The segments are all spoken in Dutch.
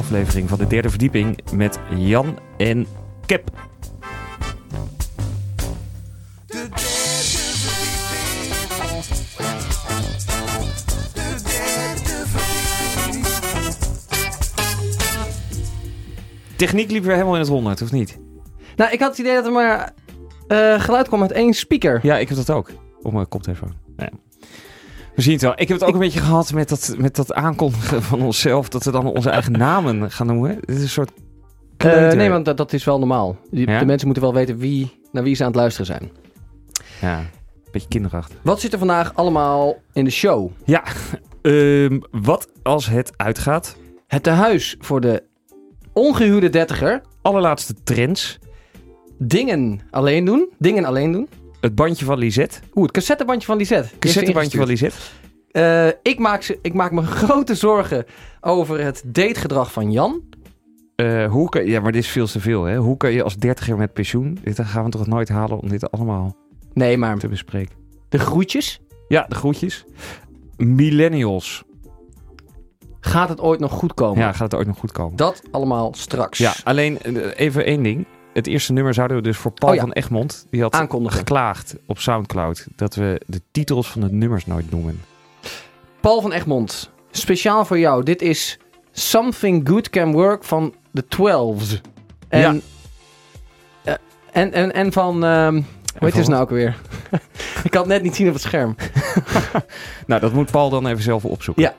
aflevering van de derde verdieping met Jan en Kep. Techniek liep weer helemaal in het honderd, of niet? Nou, ik had het idee dat er maar eh, geluid kwam uit één speaker. Ja, ik heb dat ook. Op mijn koptelefoon. We zien het wel. Ik heb het ook een beetje gehad met dat, met dat aankondigen van onszelf. Dat we dan onze eigen namen gaan noemen. Dit is een soort... Eh, nee, want dat, dat is wel normaal. Die- Ja? De mensen moeten wel weten wie, naar wie ze aan het luisteren zijn. Ja, een beetje kinderachtig. Wat zit er vandaag allemaal in de show? Ja, ehm, wat als het uitgaat? Het tehuis voor de ongehuwde dertiger. Allerlaatste trends. Dingen alleen doen. Dingen alleen doen. Het bandje van Lisette. Oeh, het cassettebandje van Lisette. Die heeft Cassettebandje van. Lisette. Eh, ik, maak ze, ik maak me grote zorgen over het dategedrag van Jan. Eh, hoe kan, ja, maar dit is veel te veel. Hè? Hoe kan je als dertiger met pensioen? Dit gaan we toch nooit halen om dit allemaal Nee, maar te bespreken. de groetjes. Ja, de groetjes. Millennials. Gaat het ooit nog goed komen? Ja, gaat het ooit nog goed komen? Dat allemaal straks. Ja, alleen eh, even één ding. Het eerste nummer zouden we dus voor Paul Oh ja. van Egmond. Die had Aankondigen. geklaagd op Soundcloud dat we de titels van de nummers nooit noemen. Paul van Egmond, speciaal voor jou. Dit is Something Good Can Work van The Twelves. En, Ja. eh, en, en, en van... ehm hoe heet het nou ook weer? ik kan het net niet zien op het scherm. Nou, dat moet Paul dan even zelf opzoeken. Ja.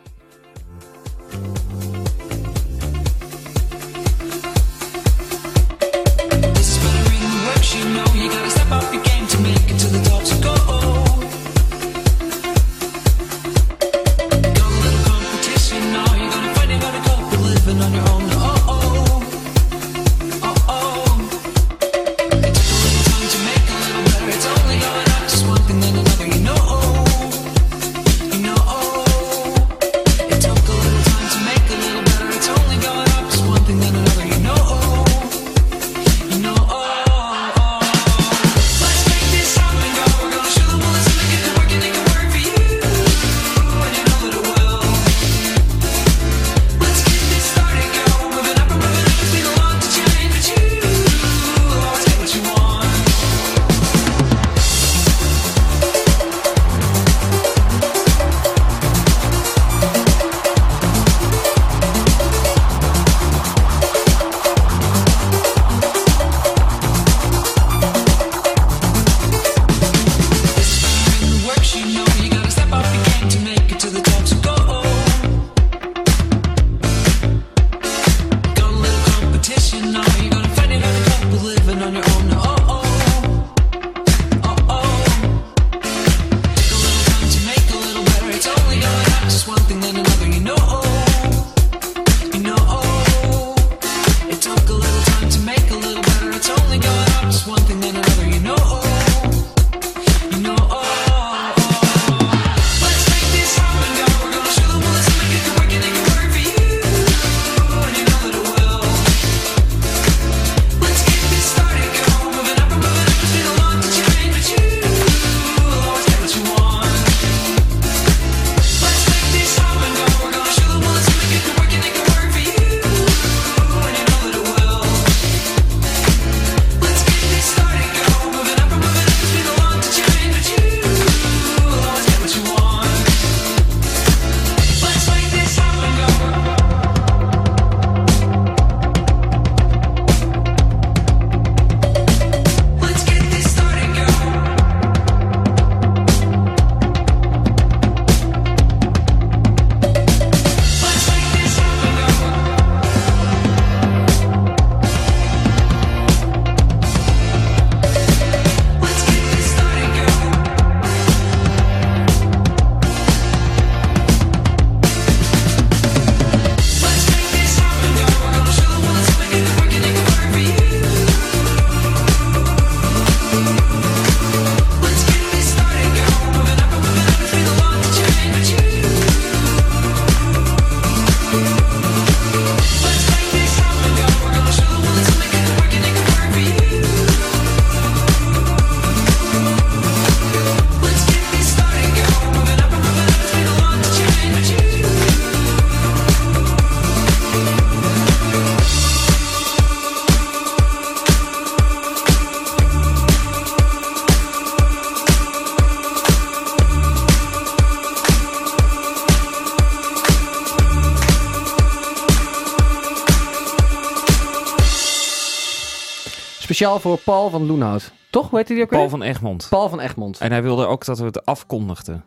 Speciaal voor Paul van Loenhout. Toch? Hoe heet die ook Paul weer? van Egmond. Paul van Egmond. En hij wilde ook dat we het afkondigden.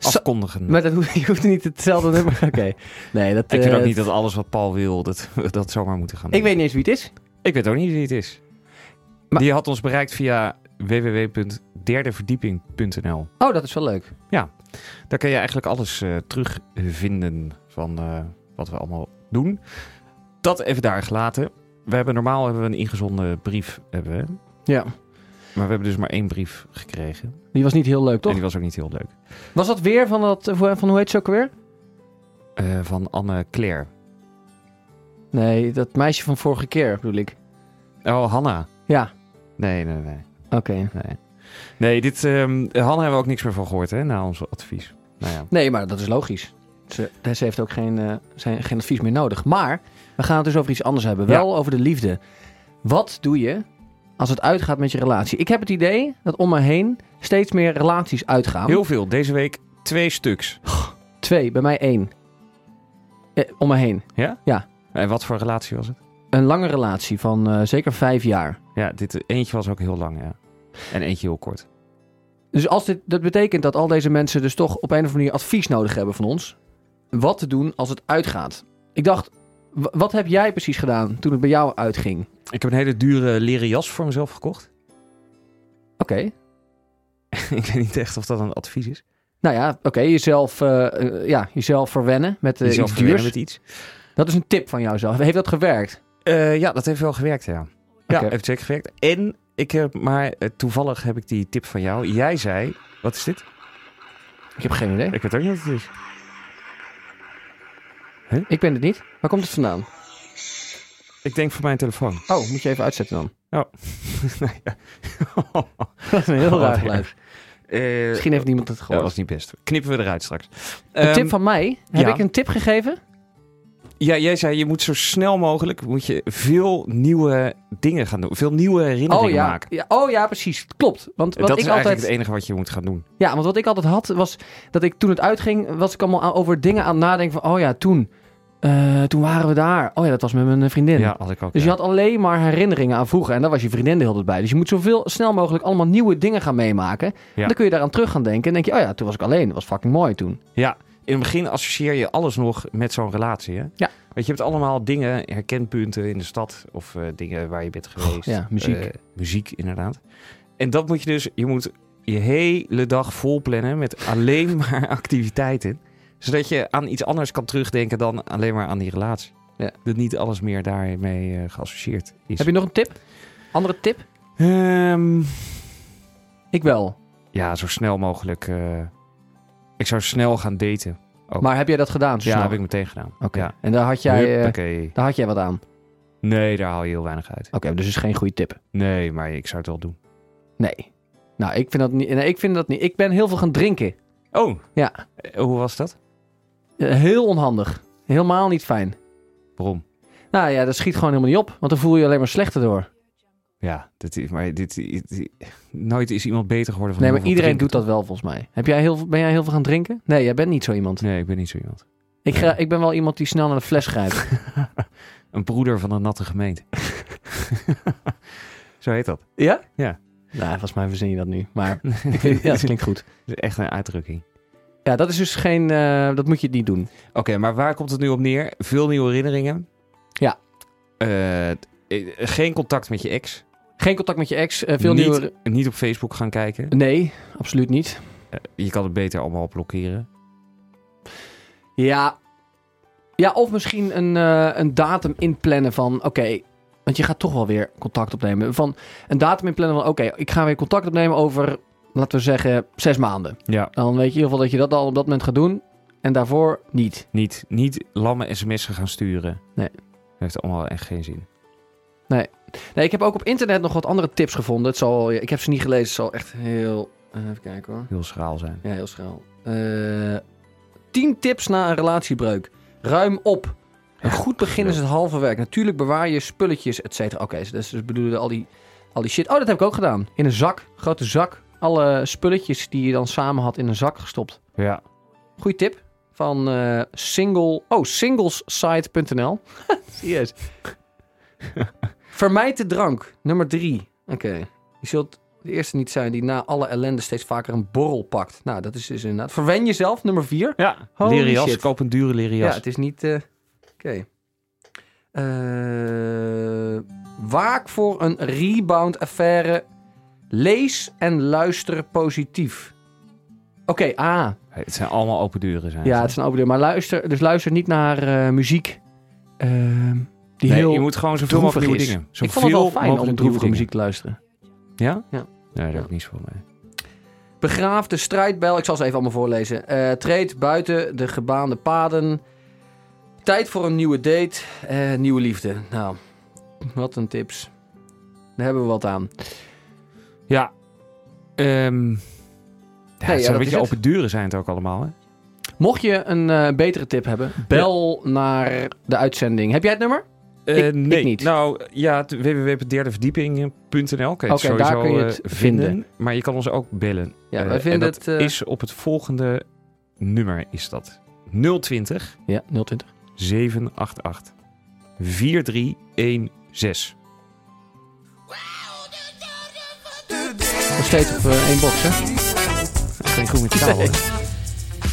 Afkondigen. Maar dat hoeft, je hoeft niet hetzelfde nummer. Oké. Nee, dat... ik vind eh, ook niet dat alles wat Paul wil, dat we dat zomaar moeten gaan doen. Ik weet niet eens wie het is. Ik weet ook niet wie het is. Maar- Die had ons bereikt via www.derdeverdieping.nl. Oh, dat is wel leuk. Daar kun je eigenlijk alles eh, terugvinden van eh, wat we allemaal doen. Dat even daar gelaten. We hebben normaal hebben we een ingezonden brief, hebben we, Ja. maar we hebben dus maar één brief gekregen. Die was niet heel leuk, En toch? die was ook niet heel leuk. Was dat weer van dat... Van hoe heet ze ook weer? Eh, van Anne Claire. Nee, dat meisje van vorige keer bedoel ik. Oh, Hanna. Ja. Nee, nee, nee. Oké. Nee, nee dit, ehm Hanna hebben we ook niks meer van gehoord, hè, na ons advies. Nou ja. Nee, maar dat is logisch. Ze, ze heeft ook geen, eh, zijn, geen advies meer nodig. Maar we gaan het dus over iets anders hebben. Ja. Wel over de liefde. Wat doe je als het uitgaat met je relatie? Ik heb het idee dat om me heen steeds meer relaties uitgaan. Heel veel. Deze week twee stuks. Twee, bij mij één. Eh, om me heen. En wat voor relatie was het? Een lange relatie van eh, zeker vijf jaar. Ja, dit eentje was ook heel lang, ja. En eentje heel kort. Dus als dit, dat betekent dat al deze mensen dus toch op een of andere manier advies nodig hebben van ons. Wat te doen als het uitgaat. Ik dacht, wat heb jij precies gedaan toen het bij jou uitging? Ik heb een hele dure leren jas voor mezelf gekocht. Oké. ik weet niet echt of dat een advies is. Nou ja, oké, jezelf, eh, eh, ja, jezelf verwennen met Jezelf iets verwennen duurs. met iets. Dat is een tip van jou zelf. Heeft dat gewerkt? Ja, dat heeft wel gewerkt, ja. Ja, heeft zeker gewerkt. En ik heb, maar toevallig heb ik die tip van jou. Jij zei, wat is dit? Ik heb geen idee. Ik weet ook niet wat het is. Ik ben het niet. Waar komt het vandaan? Ik denk voor mijn telefoon. Oh, moet je even uitzetten dan. Ja. Dat is een heel Oh, raar geluid. Eh, Misschien heeft niemand het ja, dat gehoord. was niet best. Knippen we eruit straks. Een Ehm, tip van mij. Heb ja. ik een tip gegeven? Ja, jij zei je moet zo snel mogelijk moet je veel nieuwe dingen gaan doen. Veel nieuwe herinneringen Oh ja. maken. ja. Oh ja, precies. Klopt. Want wat dat ik is altijd... eigenlijk het enige wat je moet gaan doen. Ja, want wat ik altijd had, was dat ik toen het uitging, was ik allemaal over dingen aan het nadenken van, oh ja, toen, eh, toen waren we daar. Oh ja, dat was met mijn vriendin. Ja, had ik ook. Dus ja. je had alleen maar herinneringen aan vroeger en daar was je vriendin de hele tijd bij. Dus je moet zoveel snel mogelijk allemaal nieuwe dingen gaan meemaken. Dan kun je daaraan terug gaan denken en denk je, oh ja, toen was ik alleen. Dat was fucking mooi toen. Ja, in het begin associeer je alles nog met zo'n relatie. Hè? Ja. Want je hebt allemaal dingen, herkenpunten in de stad of eh, dingen waar je bent geweest. ja, muziek. Eh, muziek, inderdaad. En dat moet je dus, je moet je hele dag vol plannen met alleen maar activiteiten. Zodat je aan iets anders kan terugdenken dan alleen maar aan die relatie. Ja. Dat niet alles meer daarmee eh, geassocieerd is. Heb je nog een tip? Andere tip? Ehm, Ik wel. ja, zo snel mogelijk. Ik zou snel gaan daten. Ook. Maar heb jij dat gedaan? Zo ja, snel? heb ik meteen gedaan. Oké. Ja. En daar had, jij, eh, Huppakee. daar had jij wat aan? Nee, daar haal je heel weinig uit. Oké, dus is geen goede tip. Nee, maar ik zou het wel doen. Nee. Nou, ik vind dat niet. Nee, ik vind dat niet. Ik ben heel veel gaan drinken. Oh, Ja. Eh, hoe was dat? Eh, Heel onhandig. Helemaal niet fijn. Waarom? Nou ja, dat schiet gewoon helemaal niet op. Want dan voel je je alleen maar slechter door. Ja, dit is, maar dit, dit- nooit is iemand beter geworden van Nee, maar iedereen doet dat wel volgens mij. Heb jij heel, ben jij heel veel gaan drinken? Nee, jij bent niet zo iemand. Nee, ik ben niet zo iemand. Ik, ga, ik ben wel iemand die snel naar de fles grijpt. Een broeder van een natte gemeente. zo heet dat. ja? Ja. Nou, volgens mij verzin je dat nu. Maar vind, ja, dat klinkt goed. Dat is echt een uitdrukking. Ja, dat is dus geen... eh, dat moet je niet doen. Oké, maar waar komt het nu op neer? Veel nieuwe herinneringen. Ja. Eh, geen contact met je ex. Geen contact met je ex. eh, veel niet, niet op Facebook gaan kijken. Nee, absoluut niet. Eh, je kan het beter allemaal blokkeren. Ja. Ja, of misschien een, eh, een datum inplannen van... Oké, want je gaat toch wel weer contact opnemen. Van een datum inplannen van... Oké, ik ga weer contact opnemen over... Laten we zeggen, zes maanden. Ja. Dan weet je in ieder geval dat je dat al op dat moment gaat doen. En daarvoor niet. Niet, niet lamme sms'en gaan sturen. Nee. Heeft allemaal echt geen zin. Nee, ik heb ook op internet nog wat andere tips gevonden. Het zal, ik heb ze niet gelezen. Het zal echt heel... eh, even kijken hoor. Heel schraal zijn. Ja, heel schraal. Eh 10 tips na een relatiebreuk. Ruim op. Een goed begin is het halve werk. Natuurlijk bewaar je spulletjes, et cetera. Oké, dus, dus bedoelen al die, al die shit. Oh, dat heb ik ook gedaan. In een zak, grote zak. Alle spulletjes die je dan samen had in een zak gestopt. Ja. Goeie tip. Van eh, single... Oh, singlessite.nl. Serieus. Vermijd de drank. Nummer drie. Oké. Je zult de eerste niet zijn die na alle ellende steeds vaker een borrel pakt. Nou, dat is dus inderdaad. Verwen jezelf. Nummer vier. Ja, Holy leren jas. shit. Koop een dure leren Ja, het is niet... eh, Oké. Eh, waak voor een rebound-affaire. Lees en luister positief. Oké, ah. Het zijn allemaal open deuren. Zijn Ja, het een open deur. Maar luister, dus luister niet naar eh, muziek ehm, die nee, heel je moet gewoon zoveel mogelijk nieuwe is. dingen. Ik vond het wel fijn om droevige muziek te luisteren. Ja? Ja. Nee, daar heb ik niet zoveel mee. Begraaf de strijdbijl. Ik zal ze even allemaal voorlezen. Eh, treed buiten de gebaande paden. Tijd voor een nieuwe date. Eh, nieuwe liefde. Nou, wat een tips. Daar hebben we wat aan. Ja. Ehm ja, ja, het zijn dat een beetje open deuren zijn het ook allemaal. Hè? Mocht je een eh, betere tip hebben, bel naar de uitzending. Heb jij het nummer? Eh, Ik- nee. ik niet. Nou, ja, www.derdeverdieping.nl kan je het Oké, daar kun je eh, het vinden. vinden. Maar je kan ons ook bellen. Ja, Eh, wij en vinden dat het... is op het volgende nummer is dat. 020 Ja, 020. 788 4316. Nog steeds op één box, hè? Geen goed met. Nee.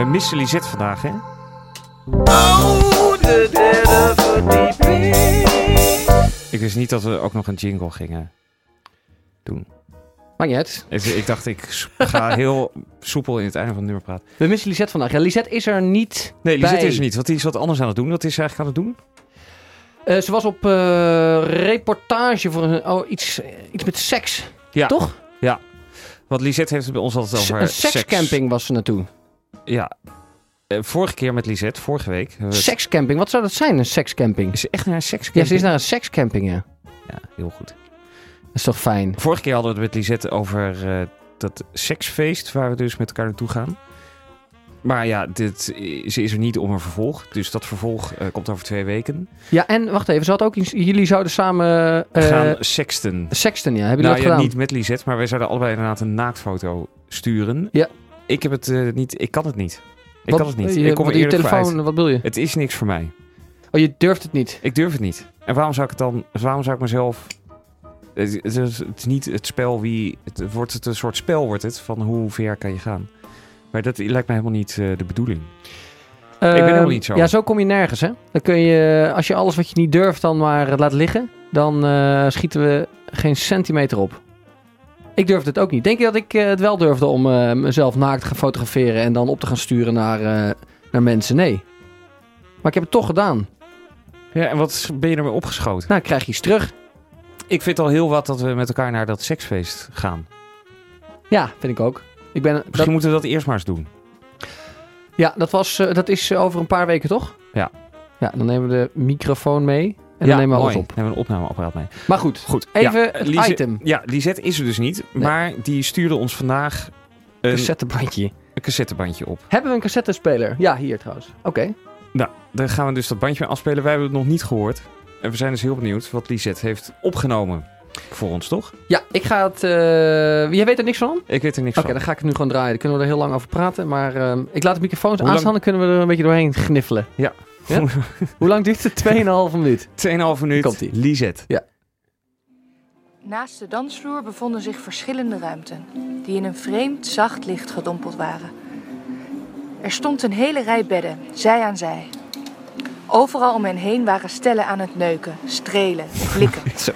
We missen Lisette vandaag, hè? Ik wist niet dat we ook nog een jingle gingen doen. Maakt niet uit. Ik, ik dacht, ik ga heel soepel in het einde van het nummer praten. We missen Lisette vandaag. Ja, Lisette is er niet Nee, Lisette bij. is er niet, want die is wat anders aan het doen. Wat is ze eigenlijk aan het doen? Eh, ze was op eh, reportage voor een, oh, iets, iets met seks. Ja. Toch? Want Lisette heeft het bij ons altijd over een seks. sekscamping was ze naartoe. Ja. Eh, vorige keer met Lisette, vorige week. Sekscamping, wat zou dat zijn, een sekscamping? Is ze echt naar een Ja, sekscamping? ze is naar een sekscamping, ja. Ja, heel goed. Dat is toch fijn? Vorige keer hadden we het met Lisette over eh, dat seksfeest waar we dus met elkaar naartoe gaan. Maar ja, dit, ze is er niet om een vervolg. Dus dat vervolg eh, komt over twee weken. Ja, en wacht even, ze had ook iets, jullie zouden samen eh gaan sexten. sexten, ja. Hebben jullie Nou dat ja, gedaan? niet met Lisette, maar wij zouden allebei inderdaad een naaktfoto sturen. Ja. Ik heb het eh, niet, ik kan het niet. Ik Wat- kan het niet. Je, ik kom er je eerlijk voor telefoon, uit. wat bedoel je? Het is niks voor mij. Oh, je durft het niet. Ik durf het niet. En waarom zou ik het dan, waarom zou ik mezelf... Het, het is, het is niet het spel wie... Het wordt het een soort spel wordt het, van hoe ver kan je gaan. Maar dat lijkt mij helemaal niet eh, de bedoeling. ben helemaal Ehm, niet zo. Ja, zo kom je nergens, hè? Dan kun je, als je alles wat je niet durft dan maar laat liggen, dan eh, schieten we geen centimeter op. Ik durfde het ook niet. Denk je dat ik eh, het wel durfde om eh, mezelf naakt te gaan fotograferen en dan op te gaan sturen naar, eh, naar mensen? Nee. Maar ik heb het toch gedaan. Ja, en wat ben je ermee opgeschoten? Nou, krijg je iets terug. Ik vind al heel wat dat we met elkaar naar dat seksfeest gaan. Ja, vind ik ook. Ik ben, Misschien dat, moeten we dat eerst maar eens doen. ja, dat, was, dat is over een paar weken, toch? Ja. Ja, dan nemen we de microfoon mee en ja, dan nemen we alles op. Dan hebben we een opnameapparaat mee. Maar goed, Goed. even ja, het Lise- item. Ja, Lisette is er dus niet. Maar die stuurde ons vandaag een, Cassettebandje. een cassettebandje op. Hebben we een cassettespeler? Ja, hier trouwens. Oké. Nou, daar gaan we dus dat bandje mee afspelen. Wij hebben het nog niet gehoord. En we zijn dus heel benieuwd wat Lisette heeft opgenomen voor ons, toch? Ja, ik ga het... eh, Jij weet er niks van? Oké, Ik weet er niks van. dan ga ik het nu gewoon draaien. Dan kunnen we er heel lang over praten. Maar ehm, ik laat de microfoons aanstaan. Dan kunnen we er een beetje doorheen gniffelen. Ja. Ja? Hoe lang duurt het? 2,5 minuut. 2,5 minuut. Komt-ie. Lisette. Naast de dansvloer bevonden zich verschillende ruimten, die in een vreemd zacht licht gedompeld waren. Er stond een hele rij bedden, zij aan zij. Overal om hen heen waren stellen aan het neuken, strelen, likken. Zo.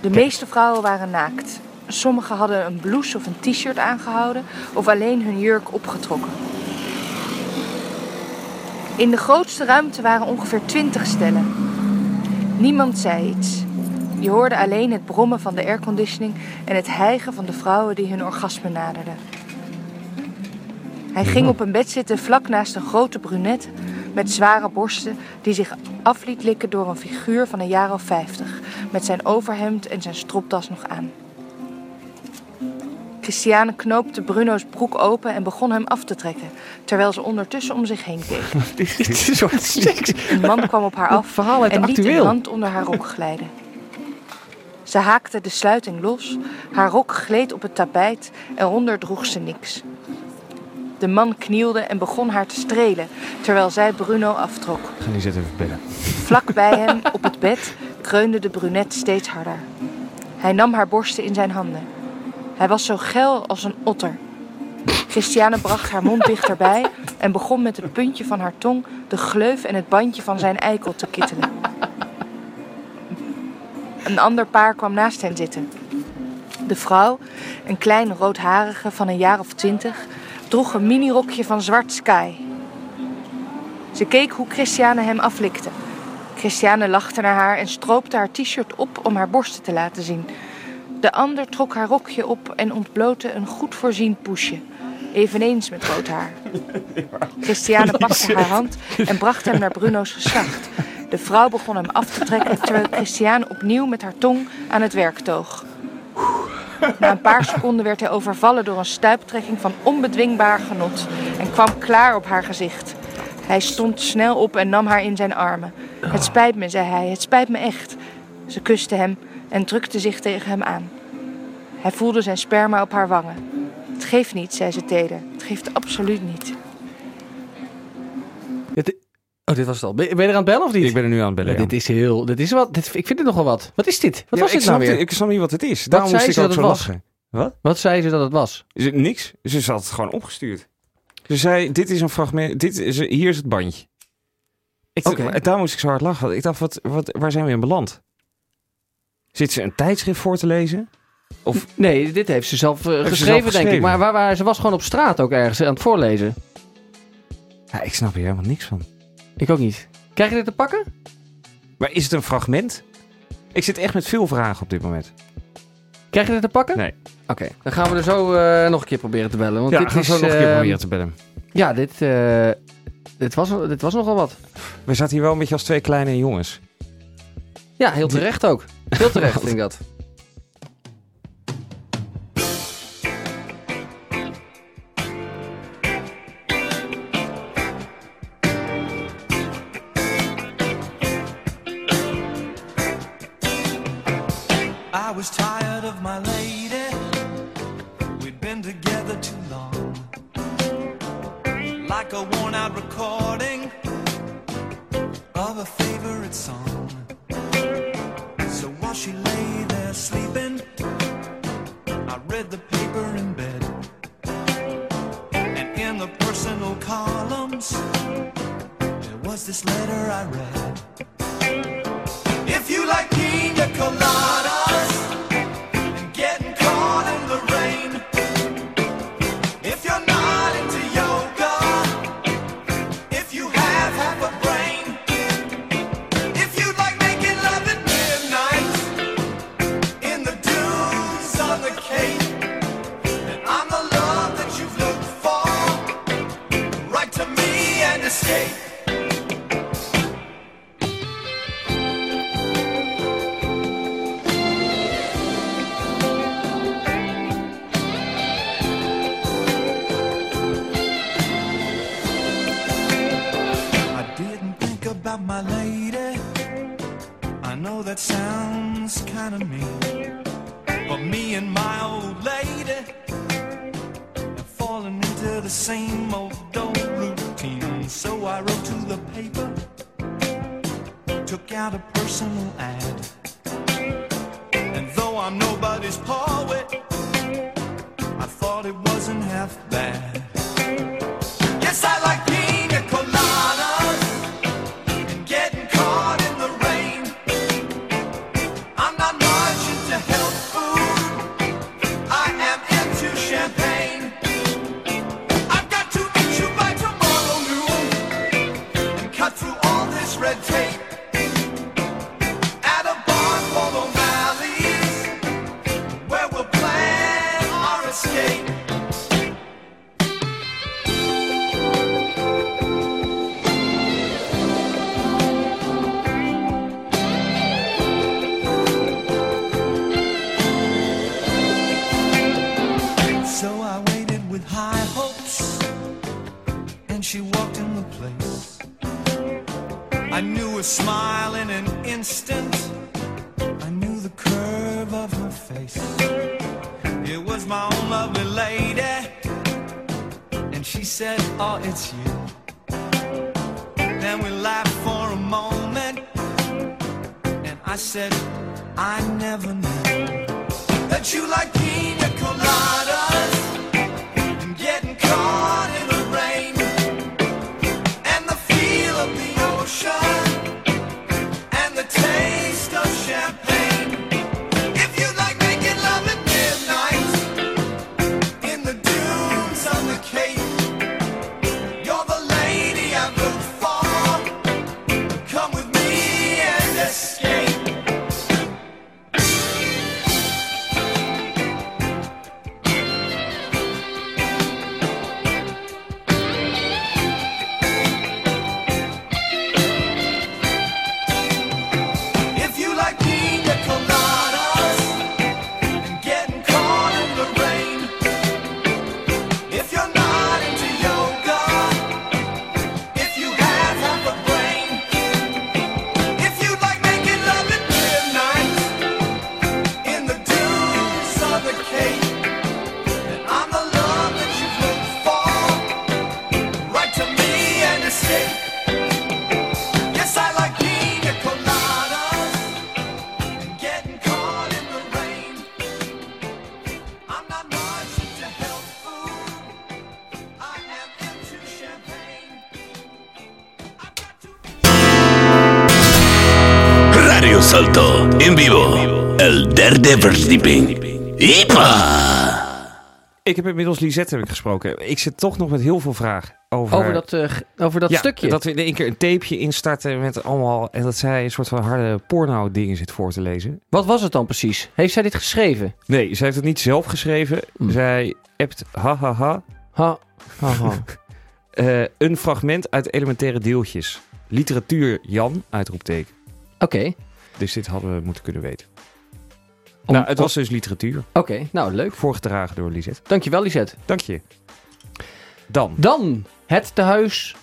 De meeste vrouwen waren naakt. Sommigen hadden een blouse of een t-shirt aangehouden of alleen hun jurk opgetrokken. In de grootste ruimte waren ongeveer twintig stellen. Niemand zei iets. Je hoorde alleen het brommen van de airconditioning en het hijgen van de vrouwen die hun orgasme naderden. Hij ging op een bed zitten vlak naast een grote brunette met zware borsten die zich af liet likken door een figuur van een jaar of vijftig, met zijn overhemd en zijn stropdas nog aan. Christiane knoopte Bruno's broek open en begon hem af te trekken, terwijl ze ondertussen om zich heen keek. Dit is een soort seks. Een man kwam op haar af en de liet een actueel. hand onder haar rok glijden. Ze haakte de sluiting los, haar rok gleed op het tapijt en onder droeg ze niks. De man knielde en begon haar te strelen, terwijl zij Bruno aftrok. Ga Lisette even bellen. Vlak bij hem, op het bed, kreunde de brunette steeds harder. Hij nam haar borsten in zijn handen. Hij was zo geil als een otter. Christiane bracht haar mond dichterbij en begon met het puntje van haar tong de gleuf en het bandje van zijn eikel te kittelen. Een ander paar kwam naast hen zitten. De vrouw, een klein roodharige van een jaar of twintig, droeg een minirokje van zwart sky. Ze keek hoe Christiane hem aflikte. Christiane lachte naar haar en stroopte haar t-shirt op om haar borsten te laten zien. De ander trok haar rokje op en ontblootte een goed voorzien poesje. Eveneens met rood haar. Christiane pakte haar hand en bracht hem naar Bruno's geslacht. De vrouw begon hem af te trekken terwijl Christiane opnieuw met haar tong aan het werk toog. Na een paar seconden werd hij overvallen door een stuiptrekking van onbedwingbaar genot en kwam klaar op haar gezicht. Hij stond snel op en nam haar in zijn armen. Het spijt me, zei hij, het spijt me echt. Ze kuste hem en drukte zich tegen hem aan. Hij voelde zijn sperma op haar wangen. Het geeft niet, zei ze teder. Het geeft absoluut niet. Dit- Oh, dit was het al. Ben je ben je er aan het bellen of niet? Ik ben er nu aan het bellen. Ja, ja. dit is heel... Dit is wat, dit, ik vind dit nogal wat. Wat is dit? Wat Ja, was ik dit nou snap, weer? Ik snap niet wat het is. Daarom zei moest ik ook dat zo lachen. Wat? Wat zei ze dat het was? Is het niks? Ze had het gewoon opgestuurd. Ze zei, dit is een fragment, dit is, hier is het bandje. Ik, Oké. Daar moest ik zo hard lachen. Ik dacht, wat, wat, waar zijn we in beland? Zit ze een tijdschrift voor te lezen? Of Nee, dit heeft ze zelf eh, ze zelf geschreven, denk ik. Maar waar, waar, ze was gewoon op straat ook ergens aan het voorlezen. ja, ik snap hier helemaal niks van. Ik ook niet. Krijg je dit te pakken? Maar is het een fragment? Ik zit echt met veel vragen op dit moment. Krijg je dit te pakken? Nee. Oké, dan gaan we er zo eh, nog een keer proberen te bellen. Want ja, dit gaan is, zo nog een keer ehm, proberen te bellen. Ja, dit, eh, dit, was, dit was nogal wat. We zaten hier wel een beetje als twee kleine jongens. Ja, heel terecht ook. Heel terecht, vind ik dat. I was tired of my lady. We'd been together too long. Like a worn out recording of a favorite song. She lay there sleeping, I read the paper in bed. And in the personal columns, there was this letter I read. Said, Derde verdieping. ¡Ipa! Ik heb inmiddels Lisette heb ik gesproken. Ik zit toch nog met heel veel vragen over... Over dat, eh, over dat Ja, stukje. Dat we in één keer een tapeje instarten met allemaal... En dat zij een soort van harde porno dingen zit voor te lezen. Wat was het dan precies? Heeft zij dit geschreven? Nee, zij heeft het niet zelf geschreven. Hm. Zij appt hahaha Ha, ha, ha. eh, een fragment uit elementaire deeltjes. Literatuur Jan, uitroepteken. Oké. Dus dit hadden we moeten kunnen weten. Om- nou, het was dus literatuur. Oké, nou leuk. Voorgedragen door Lisette. Dankjewel, Lisette. Dank je. Dan. Dan het tehuis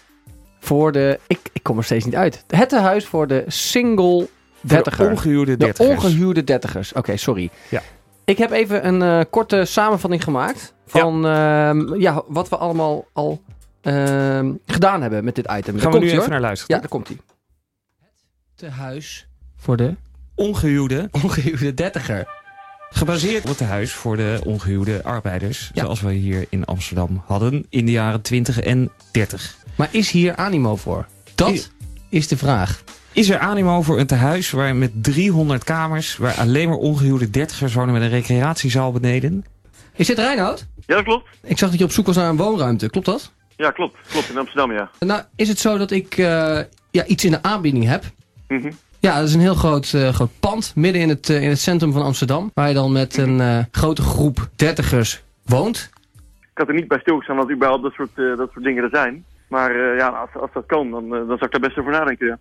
voor de... Ik, ik kom er steeds niet uit. Het tehuis voor de single Voor de dertiger. ongehuwde De dertigers. ongehuwde dertigers. Oké, sorry. Ja. Ik heb even een eh, korte samenvatting gemaakt van ehm, ja, wat we allemaal al ehm, gedaan hebben met dit item. Gaan Daar we komt nu ie, even hoor. naar luisteren. Ja, daar komt hij. Het tehuis voor de Ongehuwde. ongehuwde dertiger. Gebaseerd op het tehuis voor de ongehuwde arbeiders. Ja. Zoals we hier in Amsterdam hadden in de jaren 20 en 30. Maar is hier animo voor? Dat Is- is de vraag. Is er animo voor een tehuis waar met 300 kamers... waar alleen maar ongehuwde dertigers wonen met een recreatiezaal beneden? Is dit Reinoud? Ja, dat klopt. Ik zag dat je op zoek was naar een woonruimte. Klopt dat? Ja, klopt. Klopt, in Amsterdam, ja. Nou, is het zo dat ik eh, ja, iets in de aanbieding heb? Mhm. Ja, dat is een heel groot, eh, groot pand midden in het, eh, in het centrum van Amsterdam. Waar je dan met een eh, grote groep dertigers woont. Ik had er niet bij stilgestaan dat überhaupt dat soort, eh, dat soort dingen er zijn. Maar eh, ja, als, als dat kan, dan, dan zou ik daar best over nadenken, ja.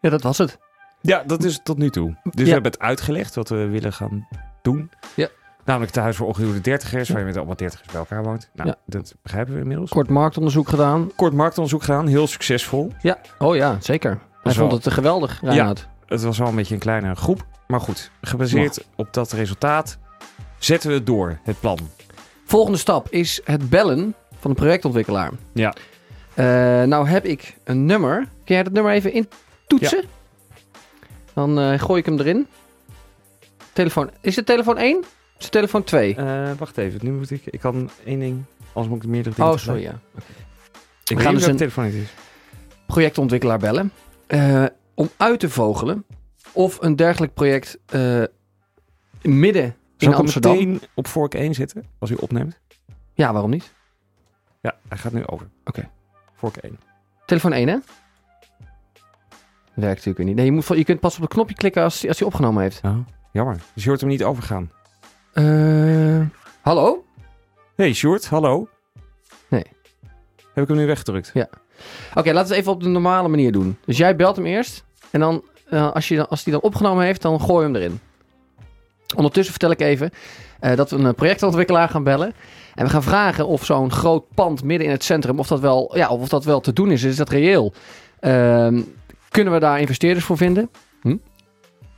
Ja, dat was het. Ja, dat is het tot nu toe. Dus Ja. we hebben het uitgelegd wat we willen gaan doen. Ja. Namelijk het tehuis voor ongehuwde dertigers... waar je met allemaal dertigers bij elkaar woont. Nou, Ja. dat begrijpen we inmiddels. Kort marktonderzoek gedaan. Kort marktonderzoek gedaan, heel succesvol. Ja, oh ja, zeker. Hij vond wel- het geweldig, Reinoud. Het was wel een beetje een kleine groep. Maar goed, gebaseerd op dat resultaat zetten we het door, het plan. Volgende stap is het bellen van de projectontwikkelaar. Ja. Eh, nou heb ik een nummer. Kun jij dat nummer even intoetsen? Dan eh, gooi ik hem erin. Telefoon. Is het telefoon 1? Is het telefoon 2? Eh, wacht even, nu moet ik... Ik kan één ding... Anders moet ik meerdere dingen oh, sorry ja. Ik ga dus een telefoon is. projectontwikkelaar bellen. Eh, om uit te vogelen of een dergelijk project eh, midden Zal in Amsterdam. meteen op vork 1 zitten, als u opneemt? Ja, waarom niet? Ja, hij gaat nu over. Oké. Vork 1. Telefoon 1, hè? Werkt natuurlijk weer niet. Nee, je, moet, je kunt pas op het knopje klikken als, als hij opgenomen heeft. Oh, jammer. Dus je hoort hem niet overgaan. Eh, hallo? Hey, Sjoerd, hallo? Nee. Heb ik hem nu weggedrukt? Ja. Oké, laten we het even op de normale manier doen. Dus jij belt hem eerst. En dan, eh, als, je dan, als hij dan opgenomen heeft, dan gooi je hem erin. Ondertussen vertel ik even eh, dat we een projectontwikkelaar gaan bellen. En we gaan vragen of zo'n groot pand midden in het centrum, of dat wel, ja, of dat wel te doen is. Is dat reëel? Ehm, kunnen we daar investeerders voor vinden? Hm?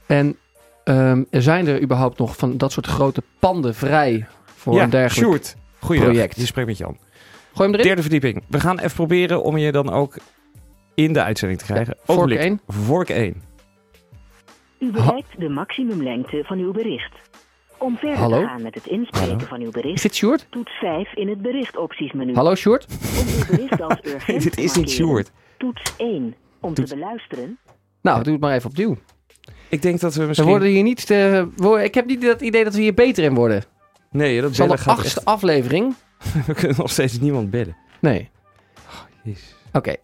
En ehm, zijn er überhaupt nog van dat soort grote panden vrij voor ja, een dergelijk Sjoerd. Project? Je spreekt met Jan. Gooi hem erin. Derde verdieping. We gaan even proberen om je dan ook in de uitzending te krijgen. Vork Ogenblik. 1. Vork 1. U bereikt de maximumlengte van uw bericht. Om verder Hallo? te gaan met het inspreken Hallo? van uw Is bericht, dit Sjoerd? toets 5 in het berichtoptiesmenu. Hallo Sjoerd? Om uw bericht als urgent Dit te is niet markeren, Sjoerd. Toets 1. Om Toets- te beluisteren, Nou, doe het maar even opnieuw. Ik denk dat we We misschien... worden hier niet te, wo- ik heb niet het idee dat we hier beter in worden. Nee, dat is al bellen de achtste echt... aflevering. We kunnen nog steeds niemand bellen. Nee. Jezus. Oké.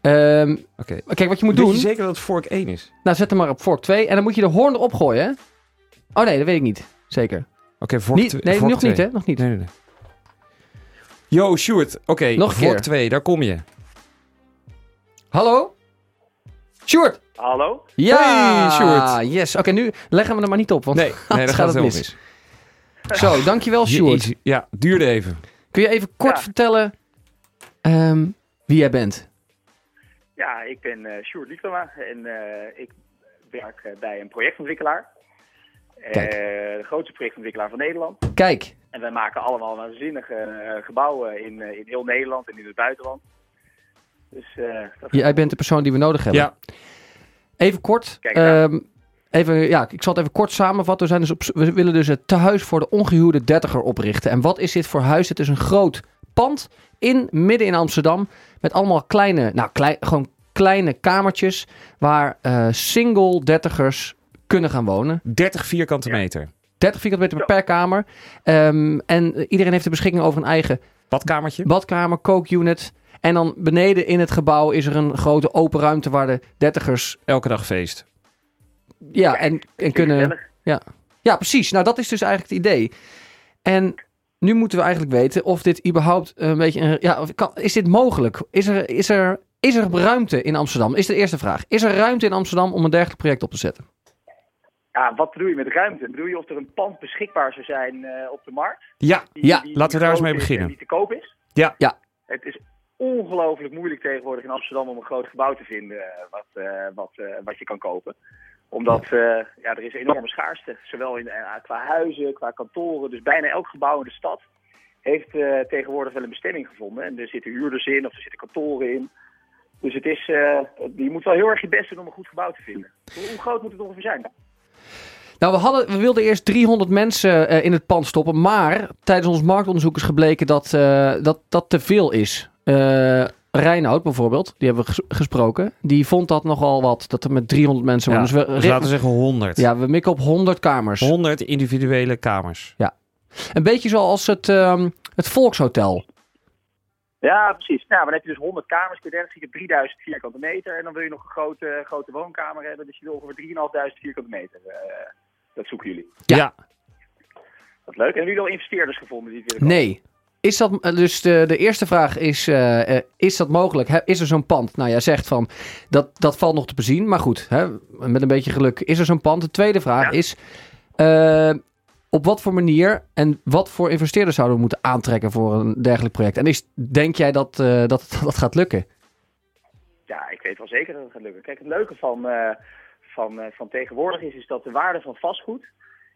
Ehm, Oké. kijk, wat je moet Weet doen... je zeker dat het vork 1 is? Nou, zet hem maar op vork 2. En dan moet je de hoorn erop gooien, hè? Oh nee, dat weet ik niet. Zeker. Oké, vork Niet, 2. nee, nog niet, hè? Nog niet. Nee, nee, nee. Yo, Sjoerd. Oké, keer. 2, daar kom je. Hallo? Sjoerd! Hallo? Ja! Hey, Sjoerd. Yes. Oké, nu leggen we hem maar niet op, want Nee, nee dat gaat het helemaal mis. mis. Zo, dankjewel Sjoerd. Ja, duurde even. Kun je even kort Ja. vertellen ehm, wie jij bent? Ja, ik ben eh Sjoerd Lieftema en eh, ik werk eh, bij een projectontwikkelaar. Eh, de grootste projectontwikkelaar van Nederland. Kijk, En wij maken allemaal waanzinnige gebouwen in, eh, in heel Nederland en in het buitenland. Dus eh, dat jij bent de persoon die we nodig hebben. Ja, Even kort. Kijk daar. ehm, even, ja, ik zal het even kort samenvatten. We, zijn dus op, we willen dus het tehuis voor de ongehuwde dertiger oprichten. En wat is dit voor huis? Het is een groot pand in midden in Amsterdam. Met allemaal kleine, nou klein, gewoon kleine kamertjes waar eh, single dertigers kunnen gaan wonen. 30 vierkante meter. 30 vierkante meter per kamer. Ehm, en iedereen heeft de beschikking over een eigen Badkamertje. badkamer, kookunit. En dan beneden in het gebouw is er een grote open ruimte waar de dertigers Elke dag feest. Ja, en, en kunnen... Ja. ja, precies. Nou, dat is dus eigenlijk het idee. En nu moeten we eigenlijk weten of dit überhaupt een beetje... Een, ja, kan, is dit mogelijk? Is er, is, er, is er ruimte in Amsterdam? Is de eerste vraag. Is er ruimte in Amsterdam om een dergelijk project op te zetten? Ja, wat bedoel je met ruimte? Bedoel je of er een pand beschikbaar zou zijn eh, op de markt? Ja, Die- Ja, die- laten we daar eens mee beginnen. En die te koop is? Ja. Ja. Het is ongelooflijk moeilijk tegenwoordig in Amsterdam om een groot gebouw te vinden eh, wat, eh, wat, eh, wat je kan kopen. Omdat eh, ja, er is enorme schaarste. Zowel in, eh, qua huizen, qua kantoren. Dus bijna elk gebouw in de stad heeft eh, tegenwoordig wel een bestemming gevonden. En er zitten huurders in of er zitten kantoren in. Dus het is, eh, je moet wel heel erg je best doen om een goed gebouw te vinden. Hoe, groot moet het ongeveer zijn? Nou, we, hadden, we wilden eerst 300 mensen in het pand stoppen. Maar tijdens ons marktonderzoek is gebleken dat dat, dat te veel is. Reinoud bijvoorbeeld, die hebben we ges- gesproken. Die vond dat nogal wat, dat er met 300 mensen Ja. Dus we, dus laten we zeggen 100. ja, we mikken op 100 kamers. 100 individuele kamers. Een beetje zoals het, ehm, het Volkshotel. Ja, precies. Nou, dan heb je dus 100 kamers per 30, je 3000 vierkante meter. En dan wil je nog een grote, grote woonkamer hebben. Dus je wil ongeveer 3.500 vierkante meter. eh, dat zoeken jullie. Ja. Ja. Wat leuk. En hebben jullie al investeerders gevonden die willen? Nee. Is dat, eh, dus de, de eerste vraag is, eh, eh, is dat mogelijk? Is er zo'n pand? Nou, jij zegt van, dat, dat valt nog te bezien. Maar goed, hè, met een beetje geluk is er zo'n pand. De tweede vraag Ja. is, op wat voor manier en wat voor investeerders zouden we moeten aantrekken voor een dergelijk project? En is, denk jij dat, dat dat gaat lukken? Ja, ik weet wel zeker dat het gaat lukken. Kijk, het leuke van, van, van tegenwoordig is, is dat de waarde van vastgoed...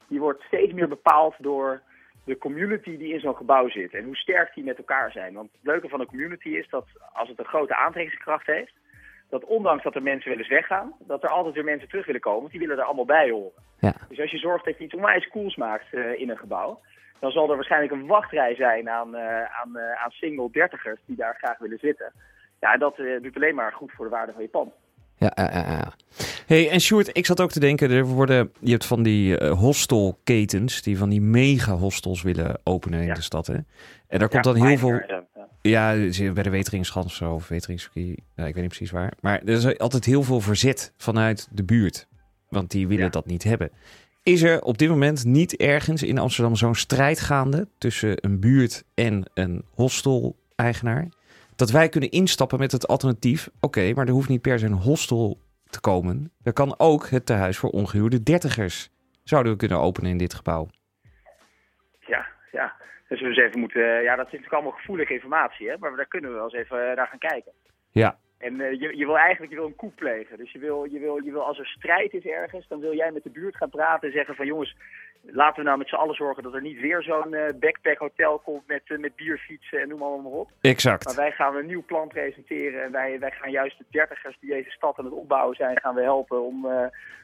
die wordt steeds meer bepaald door de community die in zo'n gebouw zit. En hoe sterk die met elkaar zijn. Want het leuke van een community is dat als het een grote aantrekkingskracht heeft... dat ondanks dat er mensen wel eens weggaan... dat er altijd weer mensen terug willen komen. Want die willen er allemaal bij horen. Ja. Dus als je zorgt dat je iets onwijs cools maakt eh, in een gebouw... dan zal er waarschijnlijk een wachtrij zijn aan, eh, aan, eh, aan single dertigers die daar graag willen zitten. Ja, en dat doet alleen maar goed voor de waarde van je pand. Ja, ja, ja, ja. Hey, en Sjoerd, ik zat ook te denken, er worden, je hebt van die eh, hostelketens die van die mega hostels willen openen in Ja. de stad. Hè? En daar komt Ja, dan heel veel, ja. zie je bij de Weteringschans of Weteringski, nou, ik weet niet precies waar. Maar er is altijd heel veel verzet vanuit de buurt, want die willen Ja. dat niet hebben. Is er op dit moment niet ergens in Amsterdam zo'n strijd gaande tussen een buurt en een hostel-eigenaar? Dat wij kunnen instappen met het alternatief. Oké, maar er hoeft niet per se een hostel te komen. Er kan ook het tehuis voor ongehuwde dertigers. Zouden we kunnen openen in dit gebouw. Ja, ja. Dus we dus even moeten, ja, dat is natuurlijk allemaal gevoelige informatie, hè, maar daar kunnen we wel eens even eh, naar gaan kijken. Ja. En eh, je, je wil eigenlijk je wil een coup plegen. Dus je wil, je, wil, je wil, als er strijd is ergens, dan wil jij met de buurt gaan praten en zeggen van jongens, laten we nou met z'n allen zorgen dat er niet weer zo'n eh, backpack hotel komt met, eh, met bierfietsen en noem allemaal maar op. Maar Exact. wij gaan een nieuw plan presenteren en wij, wij gaan juist de dertigers die deze stad aan het opbouwen zijn, gaan we helpen om,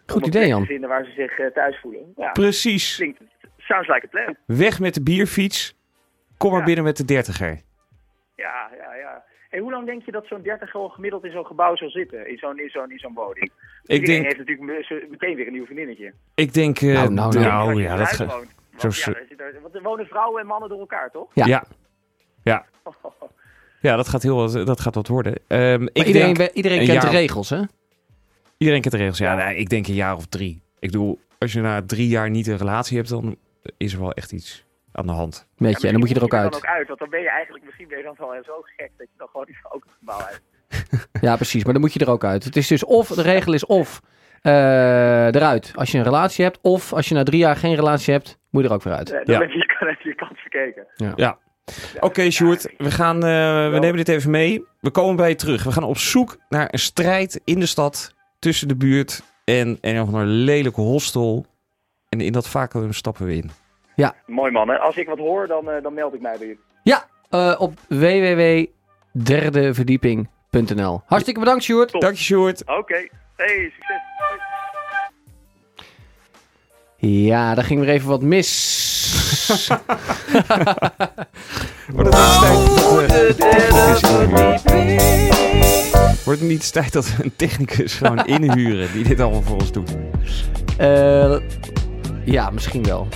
Goed om idee, Jan. te vinden waar ze zich thuis voelen. Ja, Precies. klinkt, sounds like a plan. Weg met de bierfiets. Kom maar Ja. binnen met de dertiger. Ja, ja, ja. En hoe lang denk je dat zo'n dertiger al gemiddeld in zo'n gebouw zal zitten? In zo'n in zo'n in zo'n woning? Ik Iedereen denk, heeft natuurlijk meteen weer een nieuw vriendinnetje. ik denk, eh, Nou, nou, nou, nou. Ja, dat gaat. zo ja, er want er wonen vrouwen en mannen door elkaar, toch? Ja. Ja. Ja. Ja, dat gaat heel wat, dat gaat wat worden. Ehm, ik iedereen, denk, iedereen een kent de regels, hè? iedereen kent de regels. Ja, ik denk een jaar of drie. Ik bedoel, als je na drie jaar niet een relatie hebt, dan is er wel echt iets aan de hand. Met je, en dan moet je er ook uit. Dan ook uit, want dan ben je eigenlijk misschien ben je dan wel zo gek dat je dan gewoon niet ook het gebouw uit. Ja, precies. Maar dan moet je er ook uit. Het is dus of, de regel is of eh, eruit als je een relatie hebt. Of als je na drie jaar geen relatie hebt, moet je er ook weer uit. Eh, Dan Ja. heb je, dan heb je je kans verkeken. Ja. Oké, Sjoerd, we, gaan, eh, we nemen dit even mee. We komen bij je terug. We gaan op zoek naar een strijd in de stad tussen de buurt en een of ander lelijke hostel. En in dat vacuüm stappen we in. Mooi man, hè? als ik wat hoor, dan, eh, dan meld ik mij bij jullie. Ja, eh, op www.derdeverdieping.nl. Hartstikke bedankt, Sjoerd. Dank je, Sjoerd. Oké, hey, succes. Ja, daar ging weer even wat mis. Wordt het niet eens tijd dat we een technicus gewoon inhuren die dit allemaal voor ons doet? Eh, ja, misschien wel.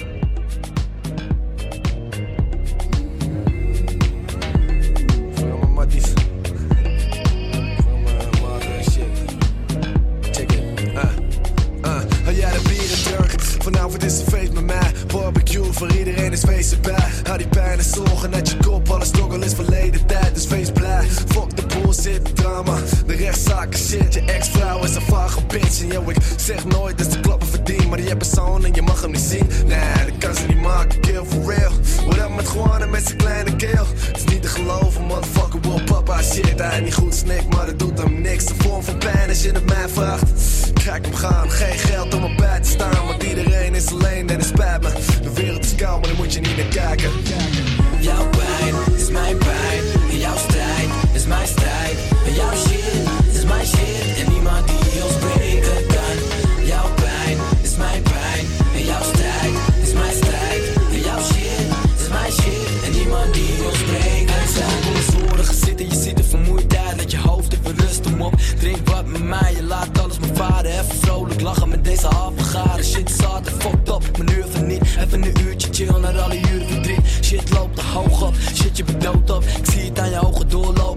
Is een feest met mij. Barbecue voor iedereen is feest erbij. Hou die pijn en zorgen uit je kop. Alle struggle is verleden tijd, dus wees blij. Fuck de bullshit, drama. De rechtszaken shit. Je ex-vrouw is een vage bitch. En yo, ik zeg nooit dat ze klappen Maar die persoon en je mag hem niet zien. Nee, dat kan ze niet maken, kill for real. What up met Juan en met zijn kleine keel? Het is niet te geloven, motherfucker wil papa shit. Hij niet goed snik, maar dat doet hem niks. De vorm van pijn als je het mij vraagt. Kijk hem gaan, geen geld om op bij te staan. Want iedereen is alleen en het spijt me. De wereld is koud, maar daar moet je niet naar kijken. Jouw pijn is mijn pijn. Jouw strijd is mijn strijd. Jouw shit is mijn shit. Drink wat met mij, je laat alles maar varen. Even vrolijk lachen met deze halve. Shit is hard fucked up, mijn uur van niet. Even een uurtje chill naar alle uren verdriet. Shit loopt te hoog op, shit je bent dood op. Ik zie het aan je ogen doorlopen,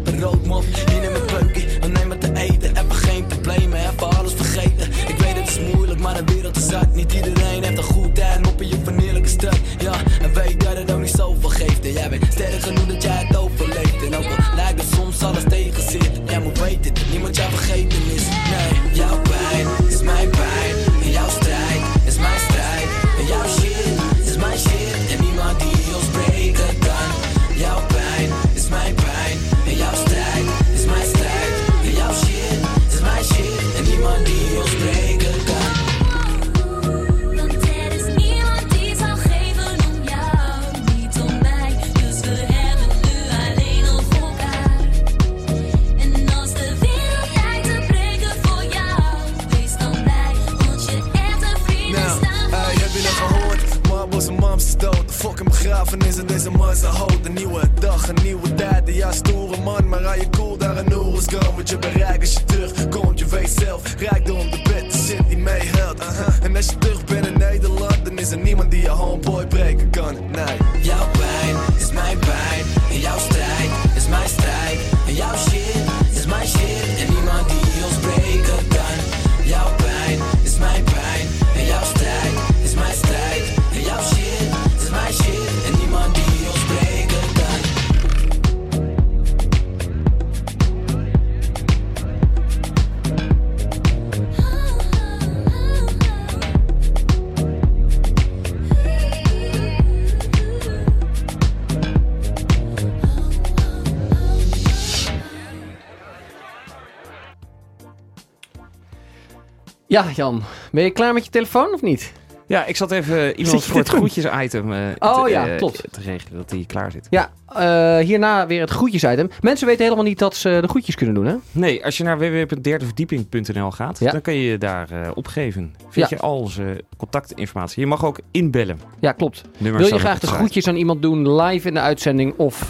Ja, Jan. Ben je klaar met je telefoon of niet? Ja, ik zat even iemand voor het groetjes-item eh, Oh te, ja, eh, klopt. te regelen, dat die klaar zit. Ja, eh, hierna weer het groetjes-item. Mensen weten helemaal niet dat ze de groetjes kunnen doen, hè? Nee, als je naar www.derdeverdieping.nl gaat, Ja. dan kan je je daar opgeven. Vind Ja. je al onze contactinformatie. Je mag ook inbellen. Ja, klopt. Wil je graag de groetjes aan iemand doen live in de uitzending of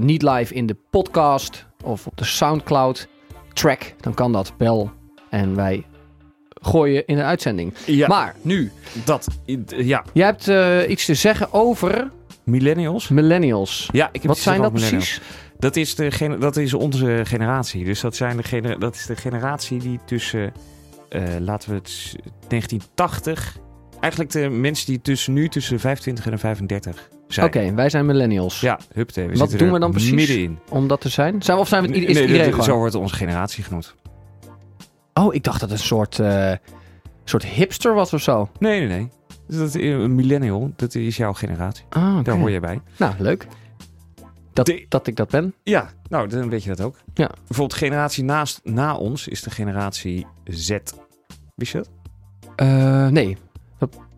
niet live in de podcast of op de Soundcloud track, dan kan dat. Bel en wij gooien in een uitzending. Ja, Maar nu, dat. Ja, jij hebt eh, iets te zeggen over millennials. millennials. Ja, ik heb Wat zijn dat precies? Dat is, de, dat is onze generatie. Dus dat, zijn de gener- dat is de generatie die tussen, eh, laten we het, s- 1980... Eigenlijk de mensen die tussen nu tussen de 25 en de 35 zijn. Oké, wij zijn millennials. Ja, hupte. We Wat doen we dan precies? Middenin. Om dat te zijn? Zijn we, of zijn we het, is Nee, iedereen dat- gewoon? Zo wordt onze generatie genoemd. Oh, ik dacht dat het een soort, eh, soort hipster was of zo. Nee, nee, nee. Dat, een millennial, dat is jouw generatie. Ah, oké. Daar hoor je bij. Nou, leuk. Dat, De- dat ik dat ben. Ja, nou, dan weet je dat ook. Ja. Bijvoorbeeld generatie naast, na ons is de generatie Z. Wist je dat? Eh, nee.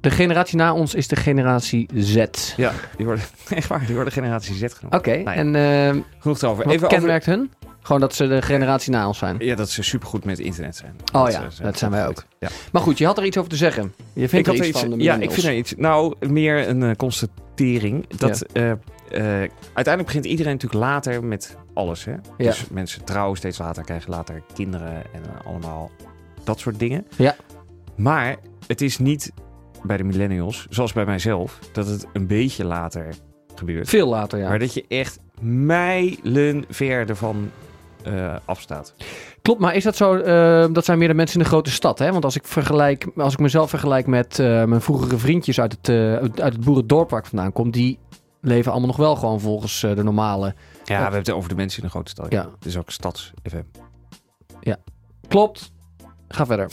De generatie na ons is de generatie Z. Oké, Ja, die worden, echt waar, die worden generatie Z genoemd. Nou ja, en eh, Genoeg erover. wat Even over, kenmerkt hun? Gewoon dat ze de generatie na ons zijn. ja, dat ze supergoed met internet zijn. Oh Dat ja, ze- dat zijn wij goed. Ja. Maar goed, je had er iets over te zeggen. Je vindt Ik er iets van de ja, ik vind er iets. Nou, meer een eh, constatering. Dat eh, eh, uiteindelijk begint iedereen natuurlijk later met alles. Hè? Ja. Dus mensen trouwen steeds later, krijgen later kinderen en allemaal dat soort dingen. Ja. Maar het is niet bij de millennials, zoals bij mijzelf, dat het een beetje later gebeurt. Veel later, ja. Maar dat je echt mijlen ver ervan eh, afstaat. Klopt, maar is dat zo? eh, dat zijn meer de mensen in de grote stad, hè? Want als ik vergelijk, als ik mezelf vergelijk met eh, mijn vroegere vriendjes uit het, uit het boerendorp waar ik vandaan kom, die leven allemaal nog wel gewoon volgens de normale. Ja, we hebben het over de mensen in de grote stad. Ja. Het is ook stads-FM. Klopt. Ga verder.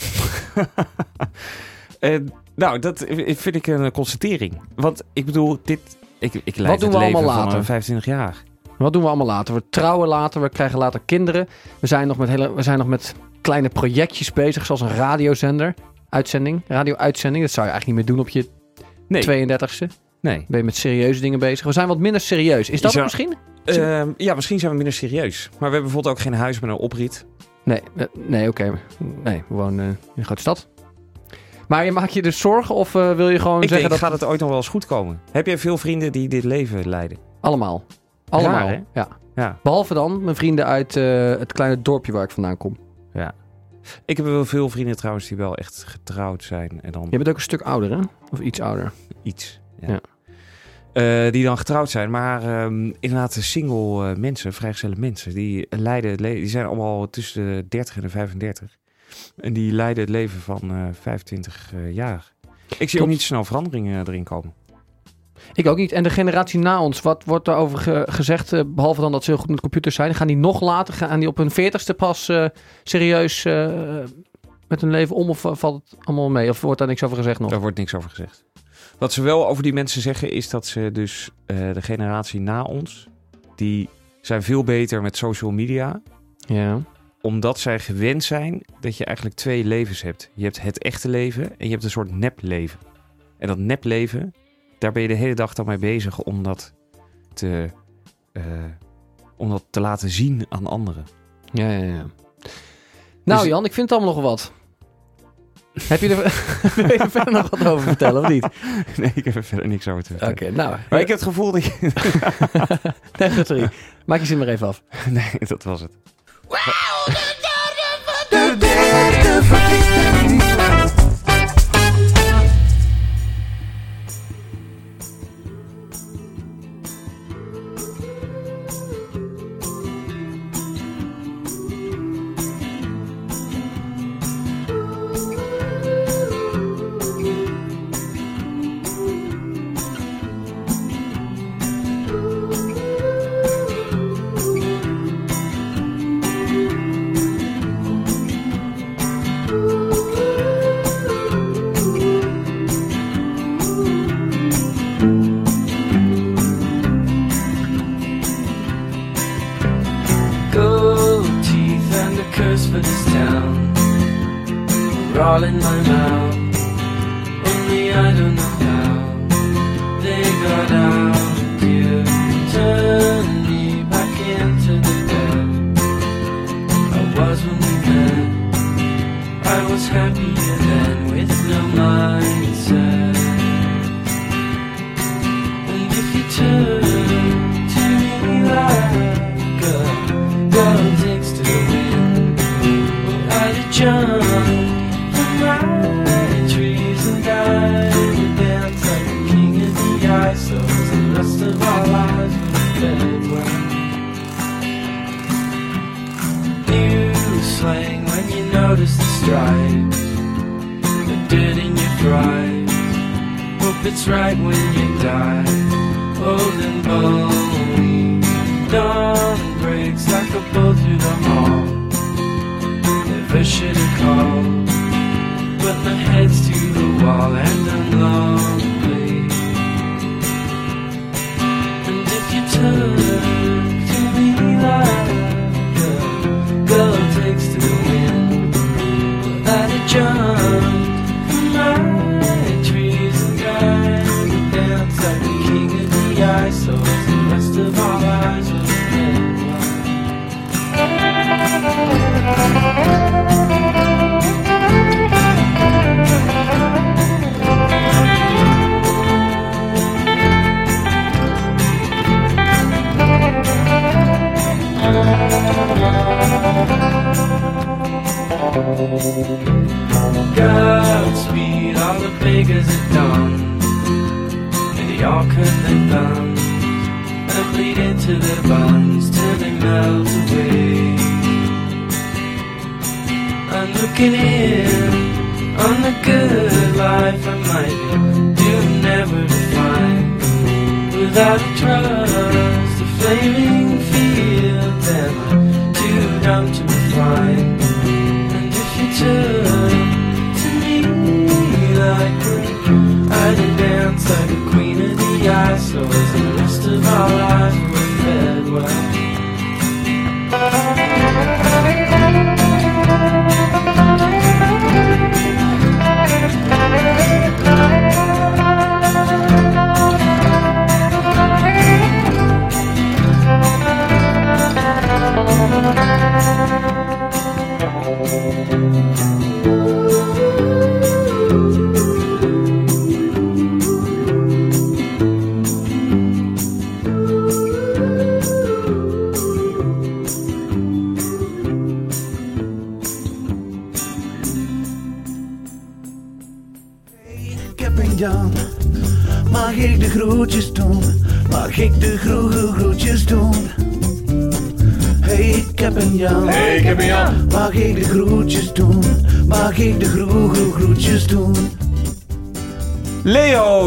Nou, dat vind ik een constatering. Want ik bedoel, dit... Ik, ik leid doen het we leven allemaal later? een 25 jaar. Wat doen we allemaal later? We trouwen later, we krijgen later kinderen. We zijn nog met, hele, we zijn nog met kleine projectjes bezig, zoals een radiozender. Uitzending, radio-uitzending. Dat zou je eigenlijk niet meer doen op je Nee. 32e. Nee. Ben je met serieuze dingen bezig? We zijn wat minder serieus. Is dat zou- misschien? Ehm, ja, misschien zijn we minder serieus. Maar we hebben bijvoorbeeld ook geen huis met een oprit. Nee, eh, nee oké. Nee, we wonen eh, in een grote stad. Maar je maak je dus zorgen of eh, wil je gewoon Ik zeggen denk, dat... gaat het ooit nog wel eens goed komen? Heb jij veel vrienden die dit leven leiden? Allemaal. Allemaal, Raar, ja. Ja. Behalve dan mijn vrienden uit eh, het kleine dorpje waar ik vandaan kom. ja. Ik heb wel veel vrienden trouwens die wel echt getrouwd zijn. En dan Je bent ook een stuk ouder, hè? Of iets ouder. iets. Ja. Ja. Eh, die dan getrouwd zijn. Maar ehm, inderdaad, de single eh, mensen, vrijgezelle mensen, die leiden het leven. Die zijn allemaal tussen de 30 en de 35. En die leiden het leven van eh 25 eh, jaar. Ik zie Klopt. ook niet snel veranderingen erin komen. Ik ook niet. En de generatie na ons, wat wordt daarover ge- gezegd? eh, behalve dan dat ze heel goed met computers zijn. Gaan die nog later, gaan die op hun veertigste pas eh, serieus eh, met hun leven om? Of valt het allemaal mee? Of wordt daar niks over gezegd nog? Daar wordt niks over gezegd. Wat ze wel over die mensen zeggen is dat ze dus de generatie na ons, die zijn veel beter met social media. Ja. Omdat zij gewend zijn dat je eigenlijk twee levens hebt. Je hebt het echte leven en je hebt een soort nepleven. En dat nepleven, daar ben je de hele dag dan mee bezig om dat te, eh, om dat te laten zien aan anderen. Ja, ja, ja. Nou Dus- Jan, ik vind het allemaal nog wat. Heb je er, wil je er verder nog wat over vertellen of niet? Nee, ik heb er verder niks over te Oké, vertellen. nou. Maar ik heb het gevoel dat je... Nee, sorry. Maak je zin maar even af. nee, dat was het. Gold in my mouth. Only I don't know how they got out. You turned me back into the bed I was when we met. I was happier then with no mindset. And if you turn stripes, the dirt in your fries. Hope it's right when you die, old and bony. Dawn breaks like a bolt through the hall. Never should have called, but my head's to the wall and I'm lonely. jumped from my trees and like the king of the. Thank you. Godspeed, all the beggars are done. And they all cut their thumbs and bleed into their buns till they melt away. I'm looking in on the good life I might be doomed never to find. Without trust, the flaming fields and I'm too dumb to find. Of our lives were fed well.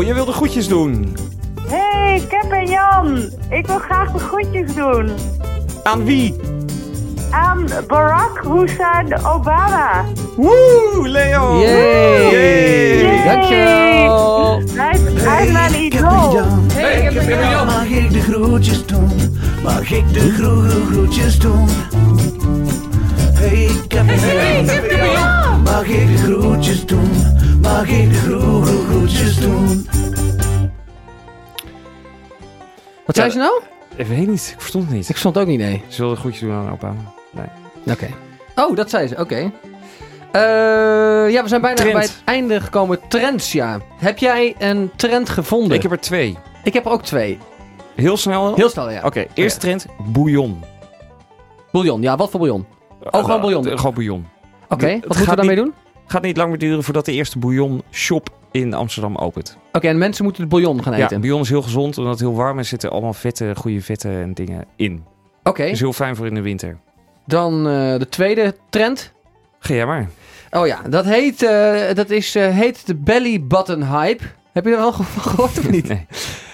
Je wilde groetjes doen. Hey, Kep en Jan. Ik wil graag de groetjes doen. Aan wie? Aan Barack Hussein Obama. Woe, Leo! Yay! Yay! Dankjewel! Hij is, mijn idool. Hey, ik heb een Jan. Mag ik de groetjes doen? Mag ik de groetjes doen? Hey, ik heb een Jan. Mag ik de groetjes doen? Mag ik de groege groetjes doen? Wat zei ze nou? Ik weet niet, ik verstond het niet. Ik stond ook niet, nee. Ze wilde groetjes doen aan Obama. Nee. Oké. Oh, dat zei ze. Oké. Eh, ja, we zijn bijna Trend. bij het einde gekomen. Trends, ja. Heb jij een trend gevonden? Ik heb er twee. Ik heb er ook twee. Heel snel? Heel snel, ja. Oké, eerste trend, bouillon. Bouillon, ja. Wat voor bouillon? Oh, gewoon bouillon. Eh, Gewoon bouillon. Oké, Het wat moeten we gaat daarmee doen? Gaat niet lang meer duren voordat de eerste bouillon shop in Amsterdam opent. Oké, en mensen moeten de bouillon gaan Ja, eten. bouillon is heel gezond omdat het heel warm is. Er zitten allemaal vette, goede vetten en dingen in. Oké, Is heel fijn voor in de winter. dan eh, de tweede trend. Ga jij maar. Oh ja, dat heet, eh, dat is, eh, heet de belly button hype. Heb je er al gehoord of niet? Nee.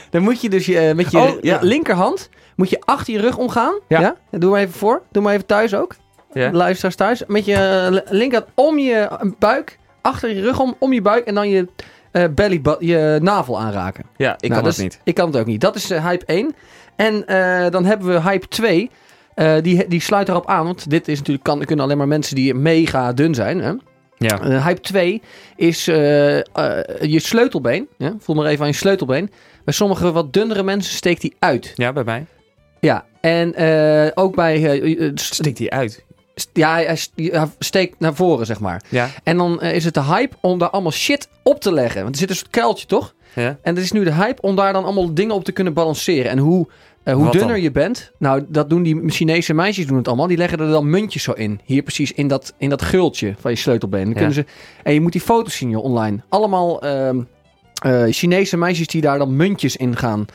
Dan moet je dus je, met je Oh, ja. linkerhand moet je achter je rug omgaan. Ja. Doe maar even voor. Doe maar even thuis ook. Ja. Luisteraars thuis. Met je eh, li- linkerhand om je buik. Achter je rug om, om je buik. En dan je, eh belly je navel aanraken. Ja, ik Nou, kan dat niet. Ik kan het ook niet. Dat is eh, hype 1. En dan hebben we hype 2. Eh, die, die sluit erop aan. Want dit is natuurlijk, kan, kunnen alleen maar mensen die mega dun zijn. Hè? Ja. Hype 2 is je sleutelbeen. Ja? Voel maar even aan je sleutelbeen. Bij sommige wat dunnere mensen steekt die uit. Ja, bij mij. Ja, en ook bij... st- Stikt die uit. Ja, hij, st- hij steekt naar voren, zeg maar. Ja. En dan eh, is het de hype om daar allemaal shit op te leggen. Want er zit een soort kuiltje, toch? Ja. En het is nu de hype om daar dan allemaal dingen op te kunnen balanceren. En hoe, eh, hoe Wat dunner dan? je bent, nou, dat doen die Chinese meisjes doen het allemaal. Die leggen er dan muntjes zo in. Hier precies in dat, in dat gultje van je sleutelbeen. Dan Ja. kunnen ze, en je moet die foto's zien joh, online. Allemaal ehm, eh, Chinese meisjes die daar dan muntjes in gaan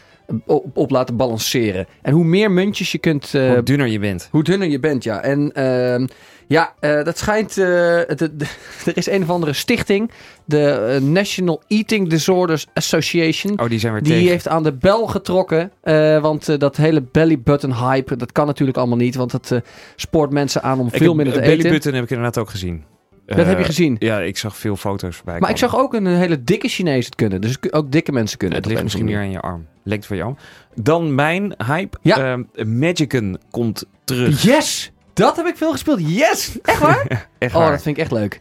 op, op laten balanceren. En hoe meer muntjes je kunt... eh, Hoe dunner je bent. hoe dunner je bent, ja. En ehm, ja, eh, dat schijnt... eh, het- het- er is een of andere stichting. De eh, National Eating Disorders Association. Oh, die zijn weer Die tegen. heeft aan de bel getrokken. eh, want eh, dat hele belly button hype, dat kan natuurlijk allemaal niet. Want dat eh, spoort mensen aan om Ik veel minder te Belly eten. button heb ik inderdaad ook gezien. Dat Eh, heb je gezien? Ja, ik zag veel foto's voorbij Maar ik zag ook een hele dikke Chinees het kunnen. Dus ook dikke mensen kunnen Het het. ligt misschien meer aan je arm. Lengte van je arm. Dan mijn hype. Ja. Ehm, Magicken komt terug. Yes! Dat heb ik veel gespeeld. Yes! Echt waar? Echt oh, waar. dat vind ik echt leuk.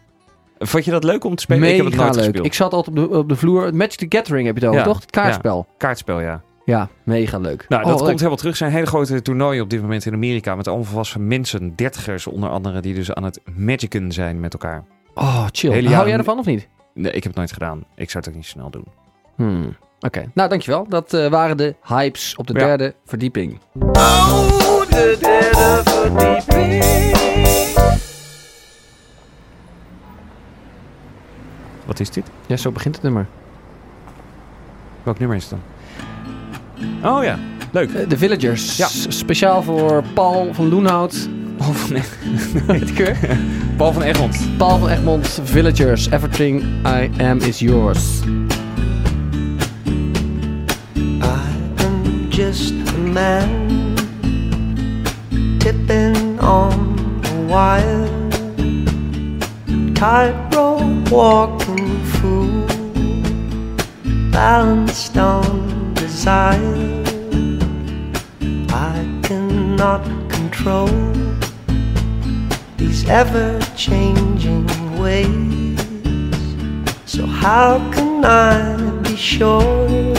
Vond je dat leuk om te spelen? ik heb het nooit leuk. gespeeld. Ik zat altijd op de, op de vloer. Magic the Gathering heb je het over, Ja, toch? Het kaartspel. Kaartspel, ja. Ja, mega leuk. Nou, Oh, dat leuk. komt helemaal terug. Er zijn hele grote toernooien op dit moment in Amerika. Met allemaal volwassen mensen, dertigers onder andere, die dus aan het magicen zijn met elkaar. Oh, chill. Hele Hou jij ervan of niet? Nee, ik heb het nooit gedaan. Ik zou het ook niet snel doen. Hmm. Oké, nou dankjewel. Dat eh, waren de hypes op de Ja. derde verdieping. Wat is dit? Ja, zo begint het nummer. Welk nummer is het dan? Oh ja, leuk. Eh, The Villagers. Ja. Speciaal voor Paul van Loenhout. Paul van weer? Paul van Egmond. Paul van Egmond, Villagers. Everything I am is yours. I'm just a man tipping on a wire, tightrope walking fool, balanced on desire. I cannot control these ever changing ways. So, how can I be sure?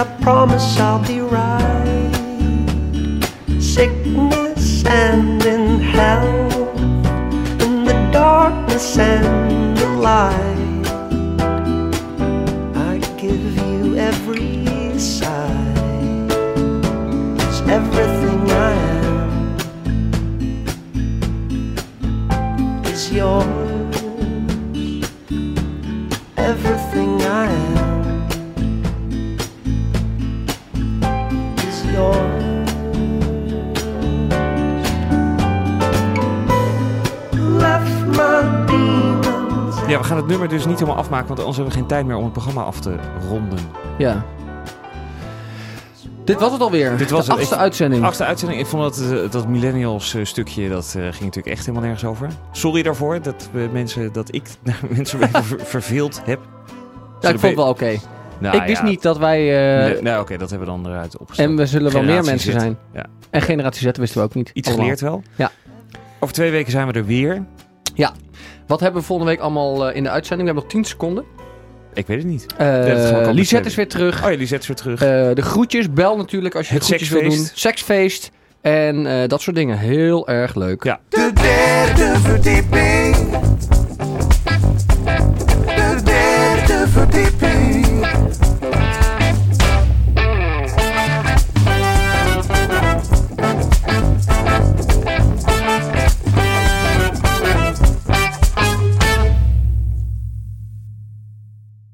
I promise I'll be right. Sickness and in health in the darkness and the light. I give you every side. 'Cause everything I am is yours. Het nummer dus niet helemaal afmaken, want anders hebben we geen tijd meer om het programma af te ronden. Ja. Dit was het alweer. Dit was de achtste Ik- uitzending. Achtste uitzending. Ik vond dat, eh, dat millennials eh, stukje, dat eh, ging natuurlijk echt helemaal nergens over. Sorry daarvoor dat, we mensen, dat ik mensen verveeld heb. Ja, ik vond het wel oké. Nou ik wist ja. niet dat wij... Nee, nou oké, dat hebben we dan eruit opgesteld. en we zullen wel meer mensen zijn. Ja. En Generatie Z wisten we ook niet. Iets Allemaal. geleerd wel. Ja. Over twee weken zijn we er weer. Ja. Wat hebben we volgende week allemaal eh, in de uitzending? We hebben nog 10 seconden. Ik weet het niet. Uh, Lisette is weer terug. Oh ja, Lisette is weer terug. Eh, de groetjes, bel natuurlijk als je het groetjes wil doen. Seksfeest. En dat soort dingen. Heel erg leuk. Ja. De derde verdieping. De derde verdieping.